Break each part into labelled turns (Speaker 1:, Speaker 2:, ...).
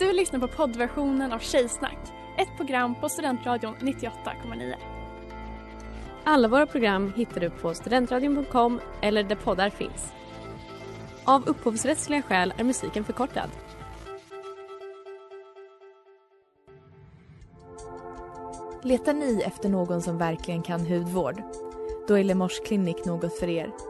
Speaker 1: Du lyssnar på poddversionen av Tjejsnack, ett program på Studentradion 98,9.
Speaker 2: Alla våra program hittar du på studentradion.com eller där poddar finns. Av upphovsrättsliga skäl är musiken förkortad.
Speaker 3: Letar ni efter någon som verkligen kan hudvård? Då är Lemors Clinic något för er.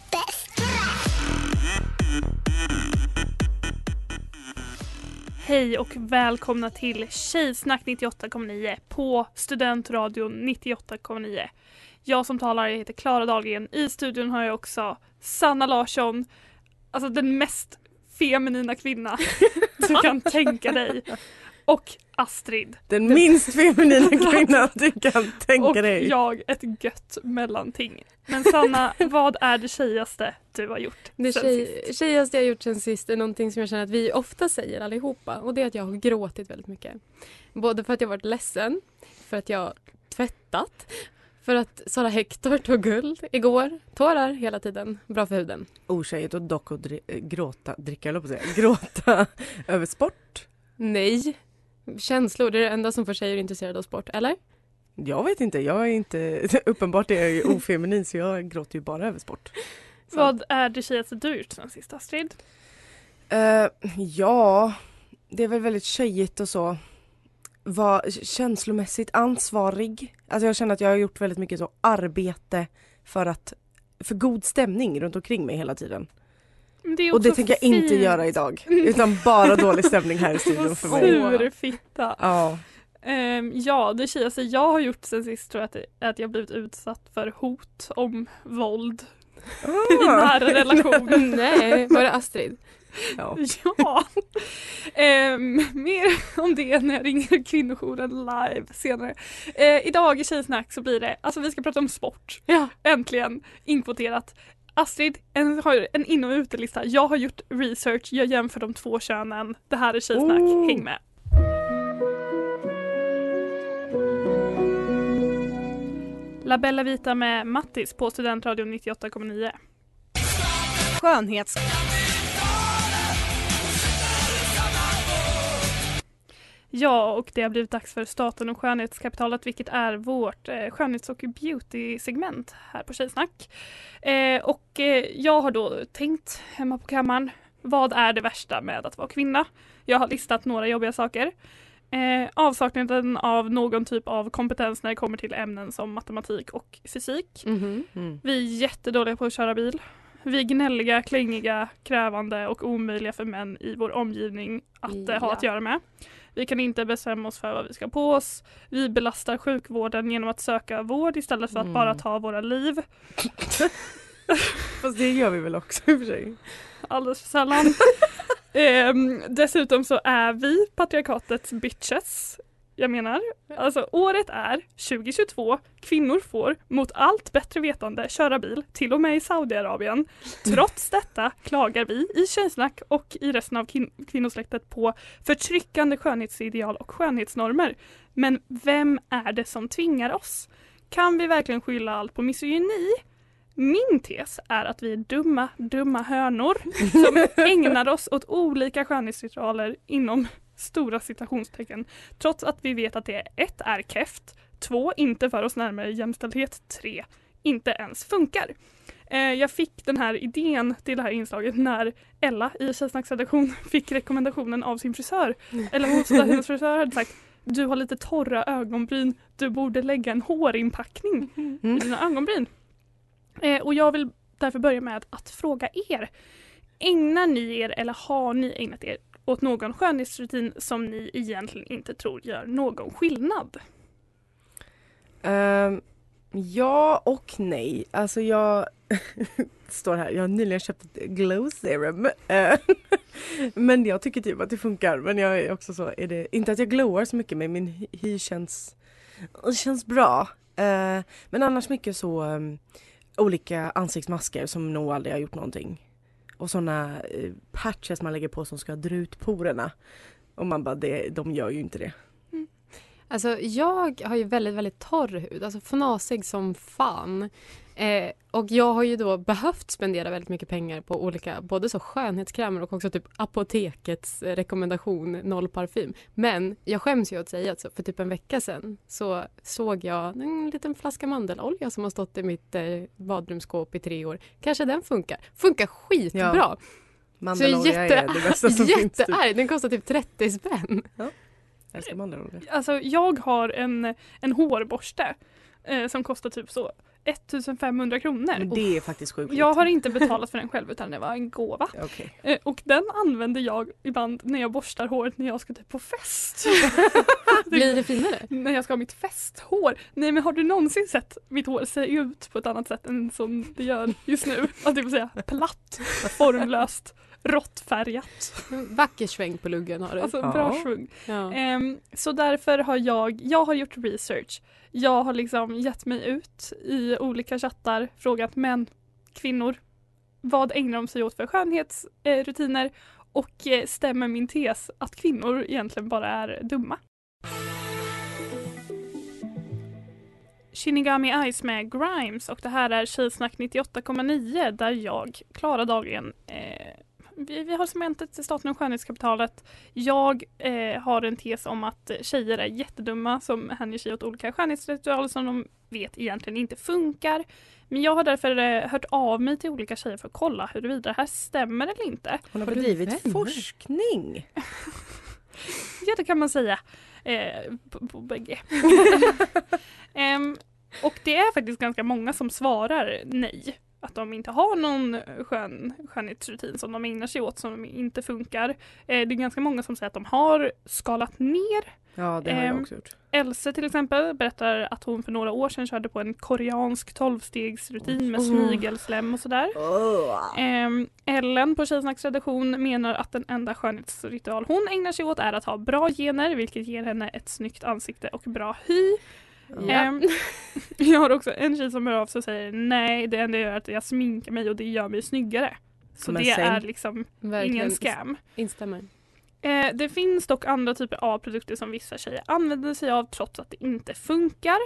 Speaker 4: Hej och välkomna till Tjejsnack 98,9 på Studentradion 98,9. Jag som talar jag heter Klara Dahlgren. I studion har jag också Sanna Larsson, alltså den mest feminina kvinna du kan tänka dig. Och Astrid.
Speaker 5: Den minst feminina kvinnan du kan tänka
Speaker 4: och
Speaker 5: dig.
Speaker 4: Och jag ett gött mellanting. Men Sanna, vad är det tjejigaste du har gjort
Speaker 2: Det
Speaker 4: sen
Speaker 2: tjej,
Speaker 4: sist?
Speaker 2: tjejigaste jag gjort sen sist är någonting som jag känner att vi ofta säger allihopa och det är att jag har gråtit väldigt mycket. Både för att jag varit ledsen, för att jag har tvättat, för att Sara Hector tog guld igår. Tårar hela tiden, bra för huden.
Speaker 5: Otjejigt och dock att dri- gråta, dricka jag på att säga, gråta över sport.
Speaker 2: Nej, känslor det är det enda som får tjejer intresserade av sport, eller?
Speaker 5: Jag vet inte, jag är inte, uppenbart är jag ju ofeminin så jag gråter ju bara över sport. Så.
Speaker 4: Vad är det tjejigaste du gjort sen sist Astrid?
Speaker 5: Eh, ja, det är väl väldigt tjejigt och så. Var känslomässigt ansvarig. Alltså jag känner att jag har gjort väldigt mycket så arbete för att för god stämning runt omkring mig hela tiden.
Speaker 4: Det
Speaker 5: Och det tänker jag inte
Speaker 4: fint.
Speaker 5: göra idag. Utan bara dålig stämning här i studion för mig.
Speaker 4: Sur fitta.
Speaker 5: Ja.
Speaker 4: Ehm, ja, det tjejigaste jag har gjort sen sist tror jag att, det, är att jag blivit utsatt för hot om våld i
Speaker 5: Ah.
Speaker 4: nära relation.
Speaker 2: Nej, var det Astrid?
Speaker 5: Ja.
Speaker 4: Ja. Ehm, mer om det när jag ringer kvinnojouren live senare. Eh, idag i Tjejsnack så blir det, alltså vi ska prata om sport.
Speaker 2: Ja.
Speaker 4: Äntligen inkvoterat. Astrid en, har en in och utelista. Jag har gjort research, jag jämför de två könen. Det här är Tjejsnack,
Speaker 5: Oh.
Speaker 4: häng med. La Bella Vita med Mattis på Studentradion 98,9.
Speaker 6: Skönhets...
Speaker 4: Ja, och det har blivit dags för Staten och skönhetskapitalet vilket är vårt eh, skönhets och beauty-segment här på Tjejsnack. Eh, och eh, jag har då tänkt hemma på kammaren, vad är det värsta med att vara kvinna? Jag har listat några jobbiga saker. Eh, avsaknaden av någon typ av kompetens när det kommer till ämnen som matematik och fysik.
Speaker 2: Mhm.
Speaker 5: Mm.
Speaker 4: Vi är jättedåliga på att köra bil. Vi är gnälliga, klängiga, krävande och omöjliga för män i vår omgivning att eh, ha
Speaker 2: Ja.
Speaker 4: att göra med. Vi kan inte bestämma oss för vad vi ska på oss. Vi belastar sjukvården genom att söka vård istället för att
Speaker 5: Mm.
Speaker 4: bara ta våra liv.
Speaker 5: Fast det gör vi väl också i och för sig.
Speaker 4: Alldeles för sällan. Ehm, dessutom så är vi patriarkatets bitches. Jag menar, alltså året är 2022. Kvinnor får mot allt bättre vetande köra bil, till och med i Saudiarabien. Trots detta klagar vi i Tjejsnack och i resten av kin- kvinnosläktet på förtryckande skönhetsideal och skönhetsnormer. Men vem är det som tvingar oss? Kan vi verkligen skylla allt på misogyni? Min tes är att vi är dumma, dumma hönor som ägnar oss åt olika skönhetsritualer inom stora citationstecken trots att vi vet att det ett är keft, två inte för oss närmare jämställdhet, tre inte ens funkar. Eh, jag fick den här idén till det här inslaget när Ella i Tjejsnacks redaktion fick rekommendationen av sin frisör. Eller hennes frisör hade sagt du har lite torra ögonbryn, du borde lägga en hårinpackning i dina ögonbryn. Eh, och jag vill därför börja med att fråga er. Ägnar ni er eller har ni ägnat er åt någon skönhetsrutin som ni egentligen inte tror gör någon skillnad?
Speaker 5: Um, ja och nej. Alltså jag står här, jag har nyligen köpt ett glow serum. Ehm, men jag tycker typ att det funkar. Men jag är också så, är det, inte att jag glowar så mycket men min hy- känns, känns bra. Uh, men annars mycket så um, olika ansiktsmasker som nog aldrig har gjort någonting. Och såna eh, patches man lägger på som ska dra ut porerna. Och man bara, det, de gör ju inte det. Mm.
Speaker 2: Alltså jag har ju väldigt, väldigt torr hud, alltså fnasig som fan. Eh, och jag har ju då behövt spendera väldigt mycket pengar på olika, både så skönhetskrämer och också typ apotekets rekommendation noll parfym. Men jag skäms ju att säga att så för typ en vecka sedan så såg jag en liten flaska mandelolja som har stått i mitt eh, badrumsskåp i tre år. Kanske den funkar. Funkar skitbra.
Speaker 5: Ja, Mandelolja
Speaker 2: jätte-
Speaker 5: är det bästa som finns. Typ.
Speaker 2: Den kostar typ 30 spänn.
Speaker 5: Jag älskar mandelolja.
Speaker 4: Alltså jag har en, en hårborste eh, som kostar typ så 1500 kronor.
Speaker 5: Men det är faktiskt sjukt.
Speaker 4: Jag har inte betalat för den själv utan det var en gåva.
Speaker 5: Okej.
Speaker 4: Eh, och den använder jag ibland när jag borstar håret när jag ska typ på fest.
Speaker 2: Blir det finare?
Speaker 4: när jag ska ha mitt festhår. Nej men har du någonsin sett mitt hår se ut på ett annat sätt än som det gör just nu? Att det vill säga platt, formlöst, råttfärgat.
Speaker 2: Vacker sväng på luggen har du.
Speaker 4: Alltså
Speaker 5: Ja.
Speaker 4: bra svung.
Speaker 2: ja.
Speaker 4: Ehm, så därför har jag, jag har gjort research. Jag har liksom gett mig ut i olika chattar, frågat män, kvinnor, vad ägnar de sig åt för skönhetsrutiner och eh, stämmer min tes att kvinnor egentligen bara är dumma. Shinigami Ice med Grimes och det här är Tjejsnack 98,9 där jag, Klara Dahlgren, eh, vi, vi har cementet till staten och skönhetskapitalet. Jag eh, har en tes om att tjejer är jättedumma som hänger sig åt olika skönhetsritualer som de vet egentligen inte funkar. Men jag har därför eh, hört av mig till olika tjejer för att kolla huruvida det här stämmer eller inte.
Speaker 5: Hon har
Speaker 2: Har
Speaker 5: bedrivit forskning.
Speaker 4: Ja, det kan man säga. Eh, på, på bägge. Ehm, och det är faktiskt ganska många som svarar nej. Att de inte har någon skön, skönhetsrutin som de ägnar sig åt som inte funkar. Eh, det är ganska många som säger att de har skalat ner.
Speaker 5: Ja det har jag
Speaker 4: Ehm,
Speaker 5: också gjort.
Speaker 4: Else till exempel berättar att hon för några år sedan körde på en koreansk tolvstegsrutin med
Speaker 2: Oh.
Speaker 4: snigelslem och sådär. Ehm, Ellen på Tjejsnacks redaktion menar att den enda skönhetsritual hon ägnar sig åt är att ha bra gener vilket ger henne ett snyggt ansikte och bra hy.
Speaker 2: Ja.
Speaker 4: Ehm, jag har också en tjej som hör av sig och säger nej det enda jag gör är att jag sminkar mig och det gör mig snyggare. Så
Speaker 5: Men
Speaker 4: det
Speaker 5: sen-
Speaker 4: är liksom
Speaker 2: Verkligen.
Speaker 4: ingen scam.
Speaker 2: Instämmer.
Speaker 4: Eh, det finns dock andra typer av produkter som vissa tjejer använder sig av trots att det inte funkar.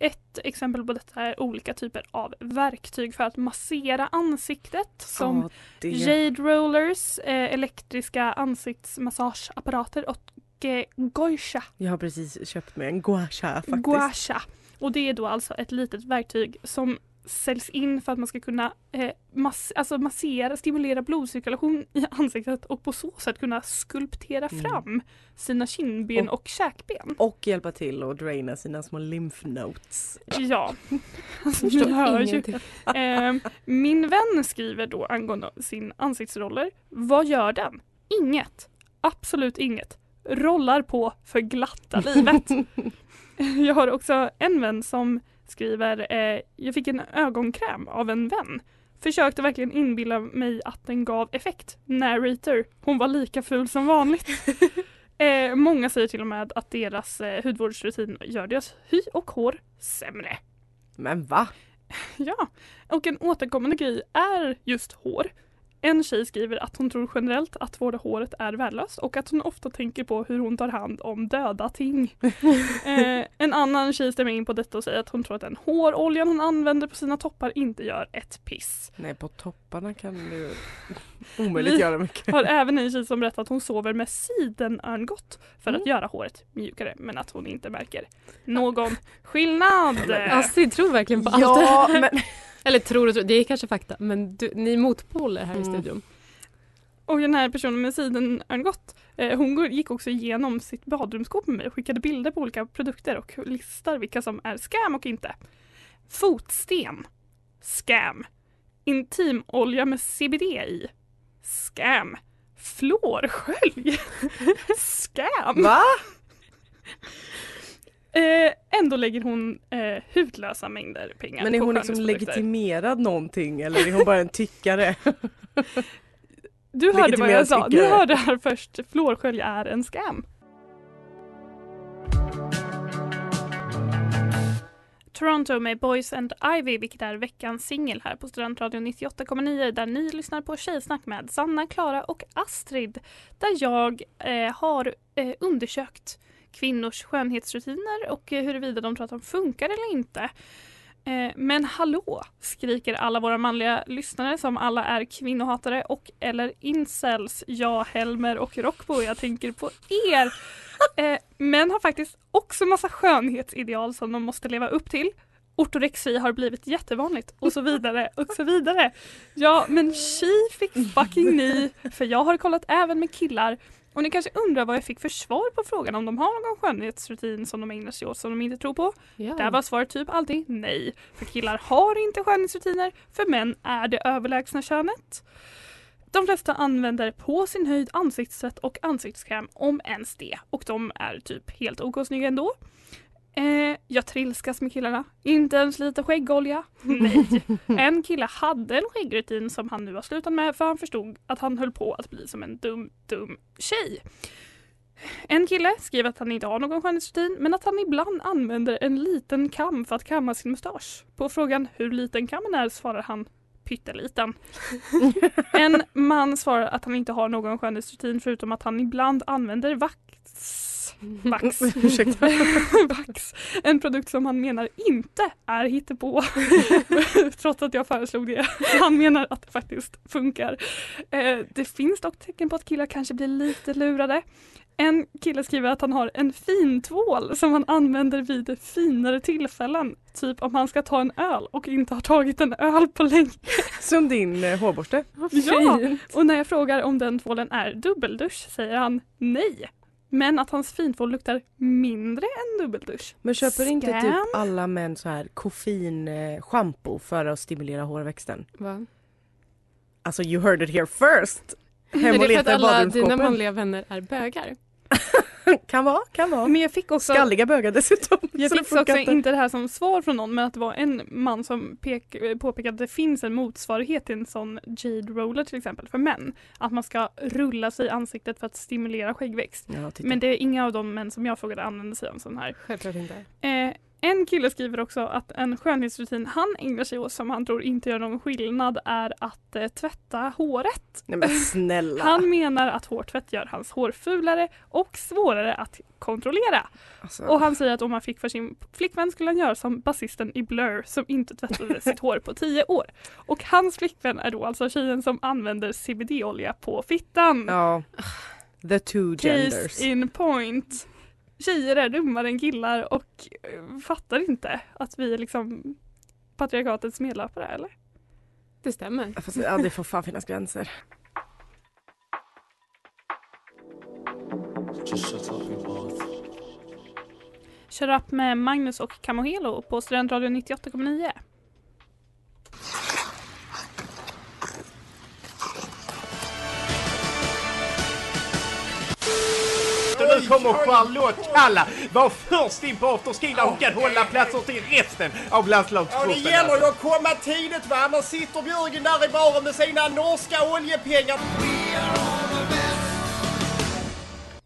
Speaker 4: Ett exempel på detta är olika typer av verktyg för att massera ansiktet som
Speaker 5: det...
Speaker 4: Jade rollers, eh, elektriska ansiktsmassageapparater och eh, goisha,
Speaker 5: Jag har precis köpt mig en gua sha faktiskt.
Speaker 4: gua sha. Och det är då alltså ett litet verktyg som säljs in för att man ska kunna eh, mass alltså massera, stimulera blodcirkulation i ansiktet och på så sätt kunna skulptera
Speaker 5: Mm.
Speaker 4: fram sina kindben
Speaker 5: Och-
Speaker 4: och käkben.
Speaker 5: Och hjälpa till att draina sina små lymph notes.
Speaker 4: Ja, alltså, ni hör ju. Eh, min vän skriver då angående sin ansiktsroller. Vad gör den? Inget. Absolut inget. Rollar på för glatta livet. Jag har också en vän som skriver eh, Jag fick en ögonkräm av en vän. Försökte verkligen inbilla mig att den gav effekt. Narrator. Hon var lika ful som vanligt. eh, många säger till och med att deras eh, hudvårdsrutin gör deras hy och hår sämre.
Speaker 5: Men va?
Speaker 4: Ja, och en återkommande grej är just hår. En tjej skriver att hon tror generellt att vårda håret är värdelöst och att hon ofta tänker på hur hon tar hand om döda ting. eh, en annan tjej stämmer in på detta och säger att hon tror att den håroljan hon använder på sina toppar inte gör ett piss.
Speaker 5: Nej på topparna kan du omöjligt
Speaker 4: Vi-
Speaker 5: göra mycket.
Speaker 4: Har även en tjej som berättar att hon sover med sidenörngott för
Speaker 5: Mm.
Speaker 4: att göra håret mjukare men att hon inte märker någon skillnad.
Speaker 2: Astrid tror verkligen på allt
Speaker 5: Ja men
Speaker 2: Eller tror och tror, det är kanske fakta. Men du, ni är motpoler här i
Speaker 5: Mm.
Speaker 2: studion.
Speaker 4: Och den här personen med sidenörngott, eh, hon gick också igenom sitt badrumsskåp med mig och skickade bilder på olika produkter och listar vilka som är scam och inte. Fotsten. Scam. Intimolja med CBD i. Scam. Fluorskölj. Scam.
Speaker 5: Va?
Speaker 4: Eh, ändå lägger hon eh, hutlösa mängder pengar
Speaker 5: Men är
Speaker 4: på
Speaker 5: hon liksom legitimerad någonting eller är hon bara en tyckare?
Speaker 4: Du hörde vad jag sa. Du hörde här först. Fluorskölj är en scam. Toronto med Boys and Ivy, vilket är veckans singel här på Studentradion 98,9 där ni lyssnar på Tjejsnack med Sanna, Klara och Astrid. Där jag eh, har eh, undersökt kvinnors skönhetsrutiner och eh, huruvida de tror att de funkar eller inte. Eh, men hallå, skriker alla våra manliga lyssnare som alla är kvinnohatare och eller incels. Ja, Helmer och Rockbo, jag tänker på er. Eh, män har faktiskt också massa skönhetsideal som de måste leva upp till. Ortorexi har blivit jättevanligt och så vidare och så vidare. Ja, men she fick fucking ni, för jag har kollat även med killar och ni kanske undrar vad jag fick för svar på frågan om de har någon skönhetsrutin som de ägnar sig åt som de inte tror på.
Speaker 2: Ja.
Speaker 4: Där var svaret typ alltid nej. För killar har inte skönhetsrutiner, för män är det överlägsna könet. De flesta använder på sin höjd ansiktstvätt och ansiktskräm, om ens det. Och de är typ helt OK snygga ändå. Eh, jag trilskas med killarna. Inte ens lite skäggolja. Nej. En kille hade en skäggrutin som han nu har slutat med för han förstod att han höll på att bli som en dum, dum tjej. En kille skriver att han inte har någon skönhetsrutin men att han ibland använder en liten kam för att kamma sin mustasch. På frågan hur liten kammen är svarar han pytteliten. En man svarar att han inte har någon skönhetsrutin förutom att han ibland använder vax. Vax.
Speaker 5: Ursäkta.
Speaker 4: Vax. En produkt som han menar inte är hittepå. Trots att jag föreslog det. Han menar att det faktiskt funkar. Eh, det finns dock tecken på att killar kanske blir lite lurade. En kille skriver att han har en fintvål som han använder vid finare tillfällen. Typ om han ska ta en öl och inte har tagit en öl på länge.
Speaker 5: Som din eh, hårborste.
Speaker 4: Ja, och när jag frågar om den tvålen är dubbeldusch säger han nej. Men att hans fintvål luktar mindre än dubbeldusch.
Speaker 5: Men köper inte
Speaker 4: Scam.
Speaker 5: typ alla män så här koffein-shampoo för att stimulera hårväxten?
Speaker 2: Va?
Speaker 5: Alltså you heard it here first! Hem
Speaker 2: Är
Speaker 5: och
Speaker 2: det för att
Speaker 5: leta i
Speaker 2: alla dina
Speaker 5: badrumsskåpen.
Speaker 2: manliga vänner är bögar?
Speaker 5: Kan vara, kan vara.
Speaker 4: Men jag fick också
Speaker 5: Skalliga bögar dessutom.
Speaker 4: Jag fick också inte det här som svar från någon men att det var en man som pek, påpekade att det finns en motsvarighet till en sån jade roller till exempel för män. Att man ska rulla sig i ansiktet för att stimulera skäggväxt.
Speaker 5: Ja.
Speaker 4: Men det är inga av de män som jag frågade använder sig av en sån här.
Speaker 2: Självklart inte.
Speaker 4: Eh, en kille skriver också att en skönhetsrutin han ägnar sig åt som han tror inte gör någon skillnad är att eh, tvätta håret.
Speaker 5: Nej men snälla.
Speaker 4: Han menar att hårtvätt gör hans hår fulare och svårare att kontrollera.
Speaker 5: Alltså,
Speaker 4: Och han säger att om han fick för sin flickvän skulle han göra som basisten i Blur som inte tvättade sitt hår på tio år. Och hans flickvän är då alltså tjejen som använder CBD-olja på fittan.
Speaker 5: Ja. The two
Speaker 4: Case
Speaker 5: genders.
Speaker 4: in point. Tjejer är dummare än killar och eh, fattar inte att vi är liksom patriarkatets medlöpare eller?
Speaker 2: Det stämmer.
Speaker 5: Fast, ja, det får fan finnas gränser.
Speaker 4: Kör upp med Magnus och Camohelo på Studentradion 98,9.
Speaker 7: Kommer Charlotte Kalla. Var först in på afterskin där hon kan hålla platser till resten av
Speaker 8: Ja,
Speaker 7: landslagstruppen.
Speaker 8: det gäller ju
Speaker 7: alltså.
Speaker 8: att komma tidigt va, annars sitter Björgen där i baren med sina norska oljepengar.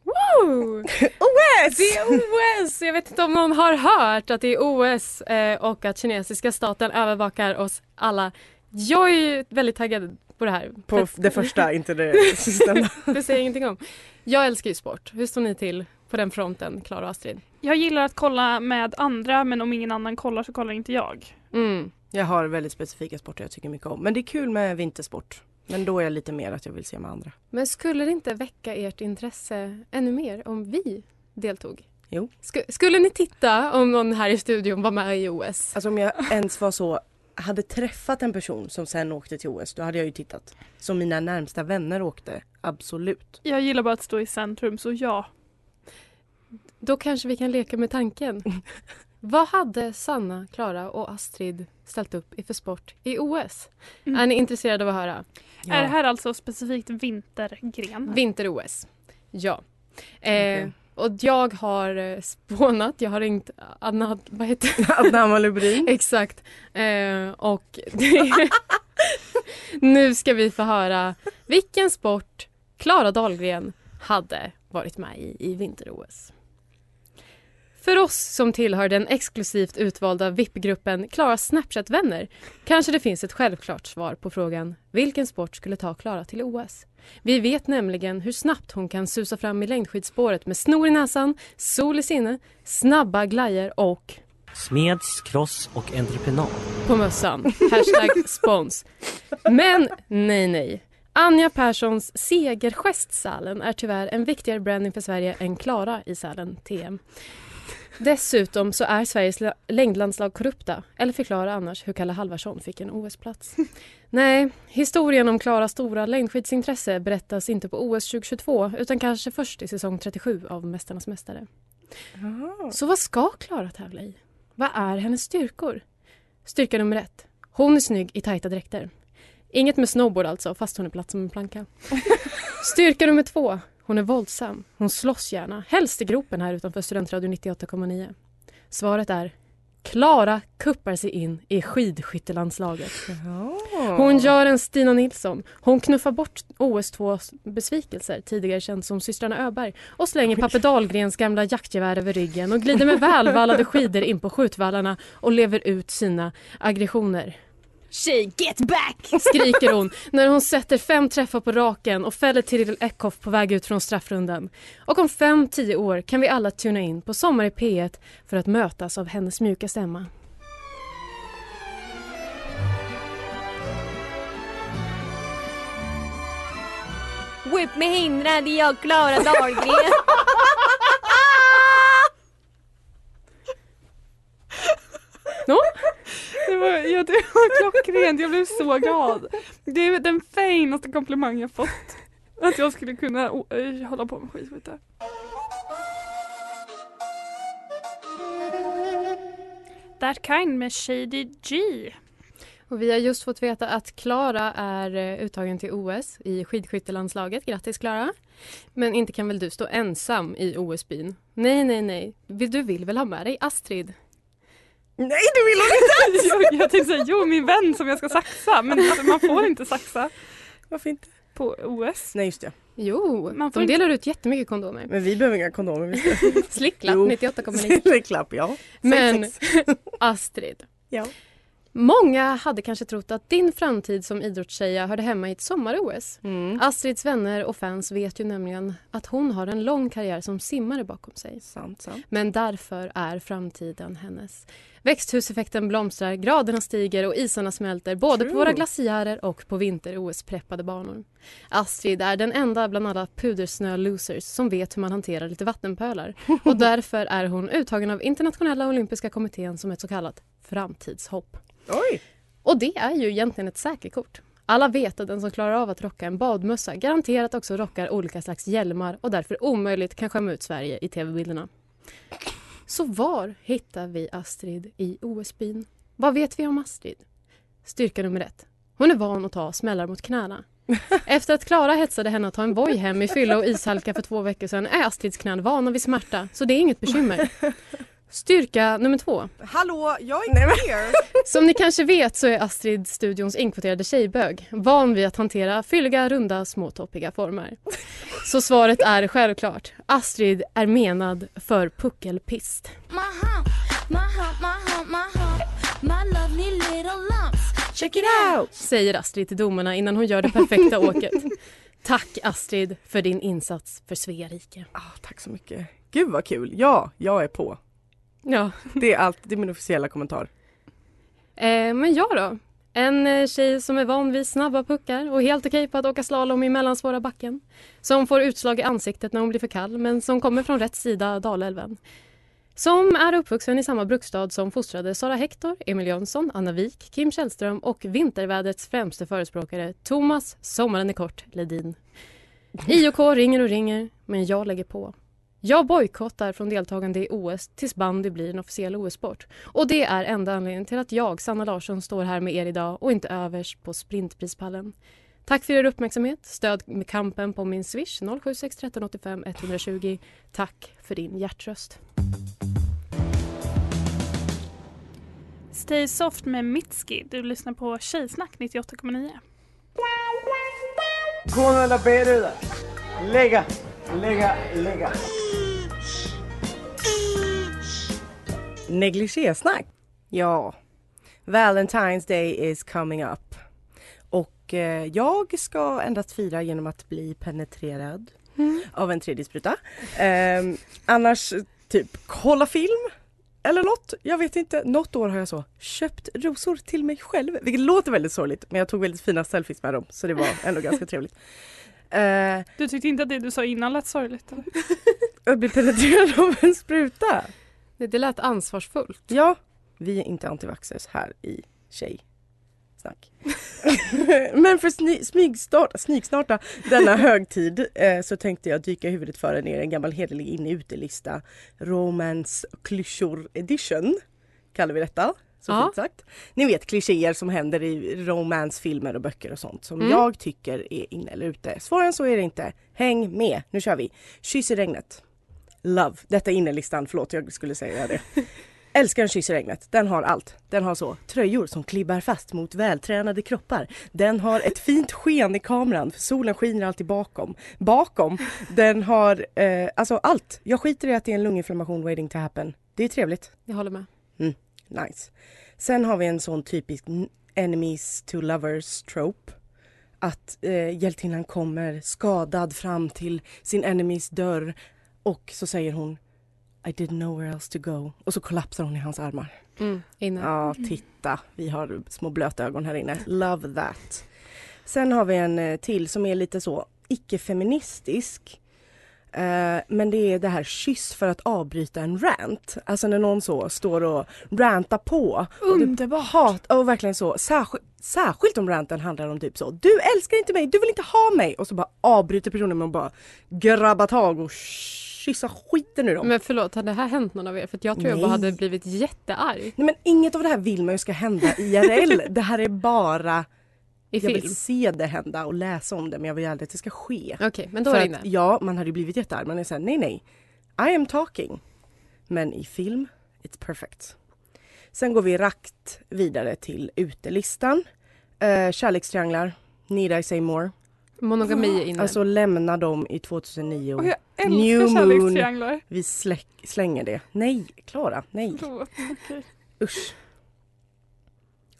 Speaker 2: Woo! OS! Det är OS! Jag vet inte om någon har hört att det är OS eh, och att kinesiska staten övervakar oss alla. Jag är ju väldigt taggad på det här.
Speaker 5: På
Speaker 2: För att-
Speaker 5: det första, inte det sista.
Speaker 2: det säger jag ingenting om. Jag älskar ju sport. Hur står ni till på den fronten, Klara och Astrid?
Speaker 4: Jag gillar att kolla med andra men om ingen annan kollar så kollar inte jag.
Speaker 2: Mm.
Speaker 5: Jag har väldigt specifika sporter jag tycker mycket om. Men det är kul med vintersport. Men då är jag lite mer att jag vill se med andra.
Speaker 2: Men skulle det inte väcka ert intresse ännu mer om vi deltog?
Speaker 5: Jo.
Speaker 2: Sk- skulle ni titta om någon här i studion var med i OS?
Speaker 5: Alltså om jag ens var så hade träffat en person som sen åkte till OS, då hade jag ju tittat. Som mina närmsta vänner åkte, absolut.
Speaker 4: Jag gillar bara att stå i centrum så ja.
Speaker 2: Då kanske vi kan leka med tanken. Vad hade Sanna, Klara och Astrid ställt upp i för sport i OS?
Speaker 4: Mm.
Speaker 2: Är ni intresserade av att höra?
Speaker 4: Är det här alltså specifikt vintergren?
Speaker 2: Vinter-OS. Ja. Eh, och jag har eh, spånat, jag har ringt Anna, vad heter det?
Speaker 5: Adnan Malubrin.
Speaker 2: Exakt. Eh, och nu ska vi få höra vilken sport Klara Dahlgren hade varit med i i vinter-OS. För oss som tillhör den exklusivt utvalda VIP-gruppen Klaras Snapchat-vänner kanske det finns ett självklart svar på frågan vilken sport skulle ta Klara till OS? Vi vet nämligen hur snabbt hon kan susa fram i längdskidspåret med snor i näsan, sol i sinne, snabba glajer och
Speaker 9: Smeds, kross och entreprenad.
Speaker 2: på mössan. Hashtag spons. Men nej, nej. Anja Perssons segergest Sälen är tyvärr en viktigare branding för Sverige än Klara i Sälen TM. Dessutom så är Sveriges la- längdlandslag korrupta. Eller förklara annars hur Kalle Halvarsson fick en OS-plats. Nej, historien om Klaras stora längdskidsintresse berättas inte på OS 2022 utan kanske först i säsong 37 av Mästarnas mästare. Så vad ska Klara tävla i? Vad är hennes styrkor? Styrka nummer ett. Hon är snygg i tajta dräkter. Inget med snowboard alltså, fast hon är platt som en planka. Styrka nummer två. Hon är våldsam. Hon slåss gärna. Helst i gropen här utanför Studentradio 98,9. Svaret är Klara kuppar sig in i skidskyttelandslaget. Hon gör en Stina Nilsson. Hon knuffar bort OS2 besvikelser, tidigare känd som systrarna Öberg och slänger Pappe Dahlgrens gamla jaktgevär över ryggen och glider med välvallade skidor in på skjutvallarna och lever ut sina aggressioner.
Speaker 6: Tjej, get back!
Speaker 2: Skriker hon när hon sätter fem träffar på raken och fäller Tiril Eckhoff på väg ut från straffrundan. Och om fem, tio år kan vi alla tuna in på Sommar i P1 för att mötas av hennes mjuka stämma.
Speaker 6: Whip mig hindrade jag Klara Dahlgren.
Speaker 2: Nå?
Speaker 4: Det var, ja, det var klockrent, jag blev så glad. Det är den finaste komplimang jag fått. Att jag skulle kunna oh, hålla på med skidskytte. That kind med Shady G.
Speaker 2: Och vi har just fått veta att Klara är eh, uttagen till OS i skidskyttelandslaget. Grattis Klara! Men inte kan väl du stå ensam i OS-byn? Nej, nej, nej. Du vill väl ha med dig Astrid?
Speaker 5: Nej det vill hon inte!
Speaker 4: jag, jag tänkte säga, jo min vän som jag ska saxa men alltså, man får inte saxa
Speaker 5: Varför inte?
Speaker 4: på OS.
Speaker 5: Nej just det.
Speaker 2: Jo,
Speaker 4: Man får
Speaker 2: de
Speaker 4: inte-
Speaker 2: delar ut jättemycket kondomer.
Speaker 5: Men vi behöver inga kondomer.
Speaker 2: Slicklapp
Speaker 5: Jo.
Speaker 2: 98,9.
Speaker 5: Klapp ja.
Speaker 2: Men. Astrid,
Speaker 5: Ja.
Speaker 2: Många hade kanske trott att din framtid som idrottstjeja hörde hemma i ett sommar-OS.
Speaker 5: Mm.
Speaker 2: Astrids vänner och fans vet ju nämligen att hon har en lång karriär som simmare bakom sig.
Speaker 5: Sant, sant.
Speaker 2: Men därför är framtiden hennes. Växthuseffekten blomstrar, graderna stiger och isarna smälter både
Speaker 5: True.
Speaker 2: på våra glaciärer och på vinter-OS-preppade banor. Astrid är den enda bland alla pudersnö-losers som vet hur man hanterar lite vattenpölar och därför är hon uttagen av internationella olympiska kommittén som ett så kallat framtidshopp.
Speaker 5: Oj!
Speaker 2: Och det är ju egentligen ett säkerkort. Alla vet att den som klarar av att rocka en badmössa garanterat också rockar olika slags hjälmar och därför omöjligt kan skämma ut Sverige i tv-bilderna. Så var hittar vi Astrid i OS-byn? Vad vet vi om Astrid? Styrka nummer ett. Hon är van att ta smällar mot knäna. Efter att Klara hetsade henne att ta en Voi hem i fylla och ishalka för två veckor sedan är Astrids knän vana vid smärta, så det är inget bekymmer. Styrka nummer två.
Speaker 8: Hallå, jag är here!
Speaker 2: Som ni kanske vet så är Astrid studions inkvoterade tjejbög van vid att hantera fylliga, runda, småtoppiga former. Så svaret är självklart. Astrid är menad för puckelpist.
Speaker 10: My hump, my hump, my hump, my hump, my lovely little lumps.
Speaker 2: Check it out! Säger Astrid till domarna innan hon gör det perfekta åket. Tack Astrid för din insats för Svea rike.
Speaker 5: Ah, tack så mycket. Gud vad kul. Ja, jag är på.
Speaker 2: Ja.
Speaker 5: Det är allt. Det är min officiella kommentar.
Speaker 2: Eh, men jag då? En eh, tjej som är van vid snabba puckar och helt okej på att åka slalom i mellansvåra backen. Som får utslag i ansiktet när hon blir för kall men som kommer från rätt sida Dalälven. Som är uppvuxen i samma bruksstad som fostrade Sara Hector, Emil Jönsson, Anna Wik, Kim Källström och vintervädrets främste förespråkare Thomas Sommaren är kort Ledin. IOK ringer och ringer, men jag lägger på. Jag bojkottar från deltagande i OS tills bandy blir en officiell OS-sport. Och det är enda anledningen till att jag, Sanna Larsson, står här med er idag och inte överst på sprintprispallen. Tack för er uppmärksamhet. Stöd med kampen på min swish 076 1385 120. Tack för din hjärtröst.
Speaker 4: Stay soft med Mitski. Du lyssnar på Tjejsnack 98,9.
Speaker 8: Konerna beröda. Lägga, lägga, lägga.
Speaker 5: Negligésnack. Ja. Valentine's Day is coming up. Och eh, jag ska endast fira genom att bli penetrerad av en 3D-spruta. Ehm, annars typ kolla film eller något. Jag vet inte. Något år har jag så köpt rosor till mig själv. Vilket låter väldigt sorgligt men jag tog väldigt fina selfies med dem så det var ändå ganska trevligt. Eh,
Speaker 4: Du tyckte inte att det du sa innan lät sorgligt? Eller?
Speaker 5: att bli penetrerad av en spruta.
Speaker 2: Det, det lät ansvarsfullt.
Speaker 5: Ja, vi är inte antivaxxers här i Tjejsnack. Men för att sny- smygstarta, denna högtid eh, så tänkte jag dyka huvudet före ner en gammal hederlig inne utelista Romance klyschor edition kallar vi detta. Så
Speaker 2: Ja.
Speaker 5: fint sagt. Ni vet klichéer som händer i romansfilmer och böcker och sånt som
Speaker 2: Mm.
Speaker 5: jag tycker är inne eller ute. Svårare än så är det inte. Häng med, nu kör vi. Kyss i regnet. Love. Detta är innerlistan, förlåt jag skulle säga det. Älskar en kyss i regnet. Den har allt. Den har så tröjor som klibbar fast mot vältränade kroppar. Den har ett fint sken i kameran för solen skiner alltid bakom. Bakom. Den har eh, alltså allt. Jag skiter i att det är en lunginflammation waiting to happen. Det är trevligt.
Speaker 2: Jag håller med.
Speaker 5: Mm, nice. Sen har vi en sån typisk enemies to lovers trope. Att eh, hjältinnan kommer skadad fram till sin enemies dörr och så säger hon I didn't know where else to go. Och så kollapsar hon i hans armar.
Speaker 2: Mm, inne.
Speaker 5: Ja, titta. Vi har små blöta ögon här inne. Love that. Sen har vi en eh, till som är lite så icke-feministisk. Eh, men det är det här kyss för att avbryta en rant. Alltså när någon så står och rantar på.
Speaker 4: Underbart!
Speaker 5: Hat, och verkligen så. Särskilt, särskilt om ranten handlar om typ så. Du älskar inte mig, du vill inte ha mig. Och så bara avbryter personen med att bara grabba tag och kyssa skiten ur dem.
Speaker 2: Men förlåt, hade det här hänt någon av er? För att jag tror jag bara
Speaker 5: Nej.
Speaker 2: hade blivit jättearg.
Speaker 5: Nej men inget av det här vill man ju ska hända IRL. det här är bara
Speaker 2: I
Speaker 5: jag
Speaker 2: film?
Speaker 5: vill se det hända och läsa om det men jag vill aldrig att det ska ske.
Speaker 2: Okej, men då
Speaker 5: För
Speaker 2: är det
Speaker 5: att,
Speaker 2: inne.
Speaker 5: Ja, man hade ju blivit jättearg. Man är såhär, nej nej. I am talking. Men i film, it's perfect. Sen går vi rakt vidare till utelistan. Uh, kärlekstrianglar, Need I say more?
Speaker 2: Monogami är inne.
Speaker 5: Alltså lämna dem i 2009.
Speaker 4: Och jag
Speaker 5: New
Speaker 4: älskar
Speaker 5: moon.
Speaker 4: kärlekstrianglar.
Speaker 5: Vi släck, slänger det. Nej, Klara, nej.
Speaker 4: Förlåt, okej.
Speaker 5: Usch.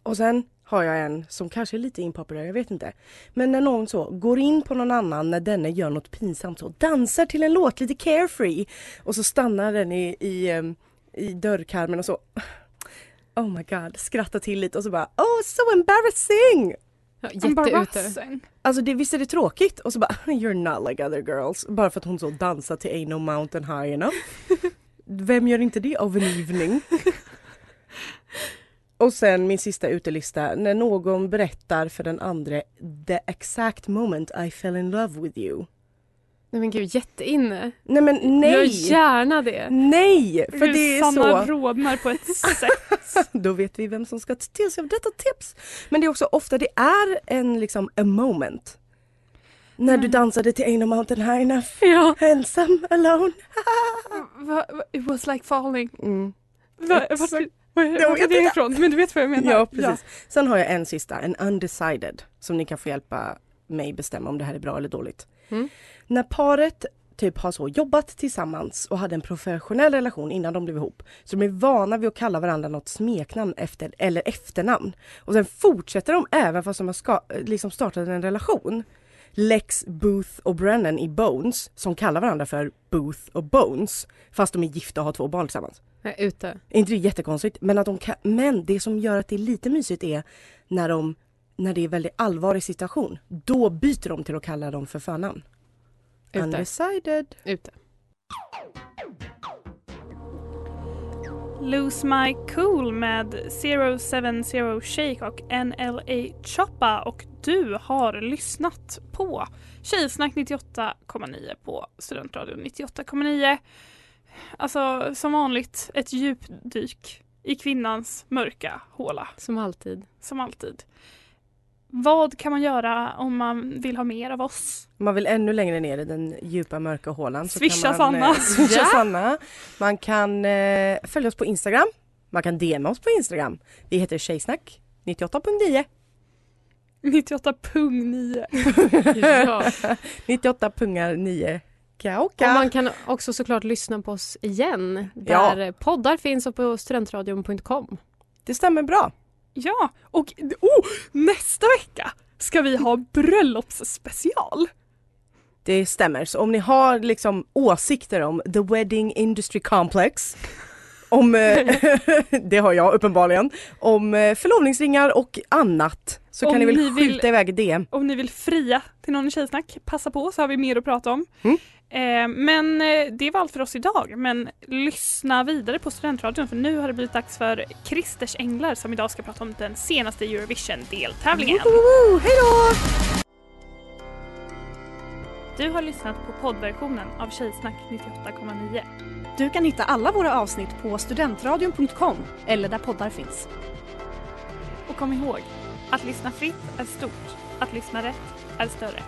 Speaker 5: Och sen har jag en som kanske är lite impopulär, jag vet inte. Men när någon så går in på någon annan när denne gör något pinsamt så dansar till en låt lite carefree och så stannar den i, i, i dörrkarmen och så Oh my god, skrattar till lite och så bara Oh so embarrassing!
Speaker 2: Ja.
Speaker 4: Embarrassing.
Speaker 5: Alltså det, visst är det tråkigt? Och så bara You're not like other girls. Bara för att hon så dansar till Ain't no mountain high enough. Vem gör inte det av en evening? Och sen min sista utelista, när någon berättar för den andra the exact moment I fell in love with you.
Speaker 2: Nej men gud, jätteinne.
Speaker 5: Nej men
Speaker 2: Gör
Speaker 5: nej!
Speaker 2: gärna det.
Speaker 5: Nej! För
Speaker 4: Gud,
Speaker 5: det är
Speaker 4: Sanna
Speaker 5: så.
Speaker 4: rodnar på ett sätt.
Speaker 5: Då vet vi vem som ska ta till sig av detta tips. Men det är också ofta det är en liksom a moment. När du dansade till Ain't no mountain high enough.
Speaker 2: Ja.
Speaker 5: Ensam alone.
Speaker 4: It was like falling.
Speaker 5: Mm.
Speaker 4: Va- var var
Speaker 5: vet
Speaker 4: det ifrån? Men du vet vad jag menar?
Speaker 5: Ja precis. Sen har jag en sista, en undecided. Som ni kan få hjälpa mig bestämma om det här är bra eller dåligt.
Speaker 2: Mm.
Speaker 5: När paret typ har så jobbat tillsammans och hade en professionell relation innan de blev ihop. Så de är vana vid att kalla varandra något smeknamn efter, eller efternamn. Och sen fortsätter de även fast de har ska, liksom startat en relation. Lex, Booth och Brennan i Bones som kallar varandra för Booth och Bones fast de är gifta och har två barn tillsammans.
Speaker 2: Nej, ute.
Speaker 5: Är inte det jättekonstigt? Men, att de kan, men det som gör att det är lite mysigt är när, de, när det är väldigt allvarlig situation. Då byter de till att kalla dem för förnamn.
Speaker 2: Ute.
Speaker 5: Undecided.
Speaker 2: Ute.
Speaker 4: Lose My Cool med 070 Shake och NLA Choppa och du har lyssnat på Tjejsnack 98,9 på Studentradion 98,9. Alltså som vanligt ett djupdyk i kvinnans mörka håla.
Speaker 2: Som alltid.
Speaker 4: Som alltid. Vad kan man göra om man vill ha mer av oss?
Speaker 5: Om man vill ännu längre ner i den djupa mörka hålan så
Speaker 4: Swisha
Speaker 5: kan man
Speaker 4: Sanna.
Speaker 5: eh, swisha
Speaker 4: Ja.
Speaker 5: Sanna. Man kan eh, följa oss på Instagram. Man kan DMa oss på Instagram. Vi heter Tjejsnack 98.9.
Speaker 4: 98.9.
Speaker 2: Ja.
Speaker 5: 98 pungar 9
Speaker 2: Och man kan också såklart lyssna på oss igen.
Speaker 5: Ja.
Speaker 2: Där poddar finns och på studentradion.com.
Speaker 5: Det stämmer bra.
Speaker 4: Ja, och oh, nästa vecka ska vi ha bröllopsspecial.
Speaker 5: Det stämmer. Så om ni har liksom åsikter om the wedding industry complex om, eh, det har jag uppenbarligen, om eh, förlovningsringar och annat så
Speaker 4: Om
Speaker 5: kan ni väl
Speaker 4: ni vill-
Speaker 5: skjuta iväg DM.
Speaker 4: Om ni vill fria till någon i Tjejsnack, passa på så har vi mer att prata om.
Speaker 5: Mm.
Speaker 4: Eh, men eh, det var allt för oss idag. Men lyssna vidare på Studentradion för nu har det blivit dags för Christers Änglar som idag ska prata om den senaste Eurovision-deltävlingen.
Speaker 5: Hej då!
Speaker 4: Du har lyssnat på poddversionen av Tjejsnack 98,9.
Speaker 1: Du kan hitta alla våra avsnitt på studentradion.com eller där poddar finns.
Speaker 4: Och kom ihåg, att lyssna fritt är stort, att lyssna rätt är större.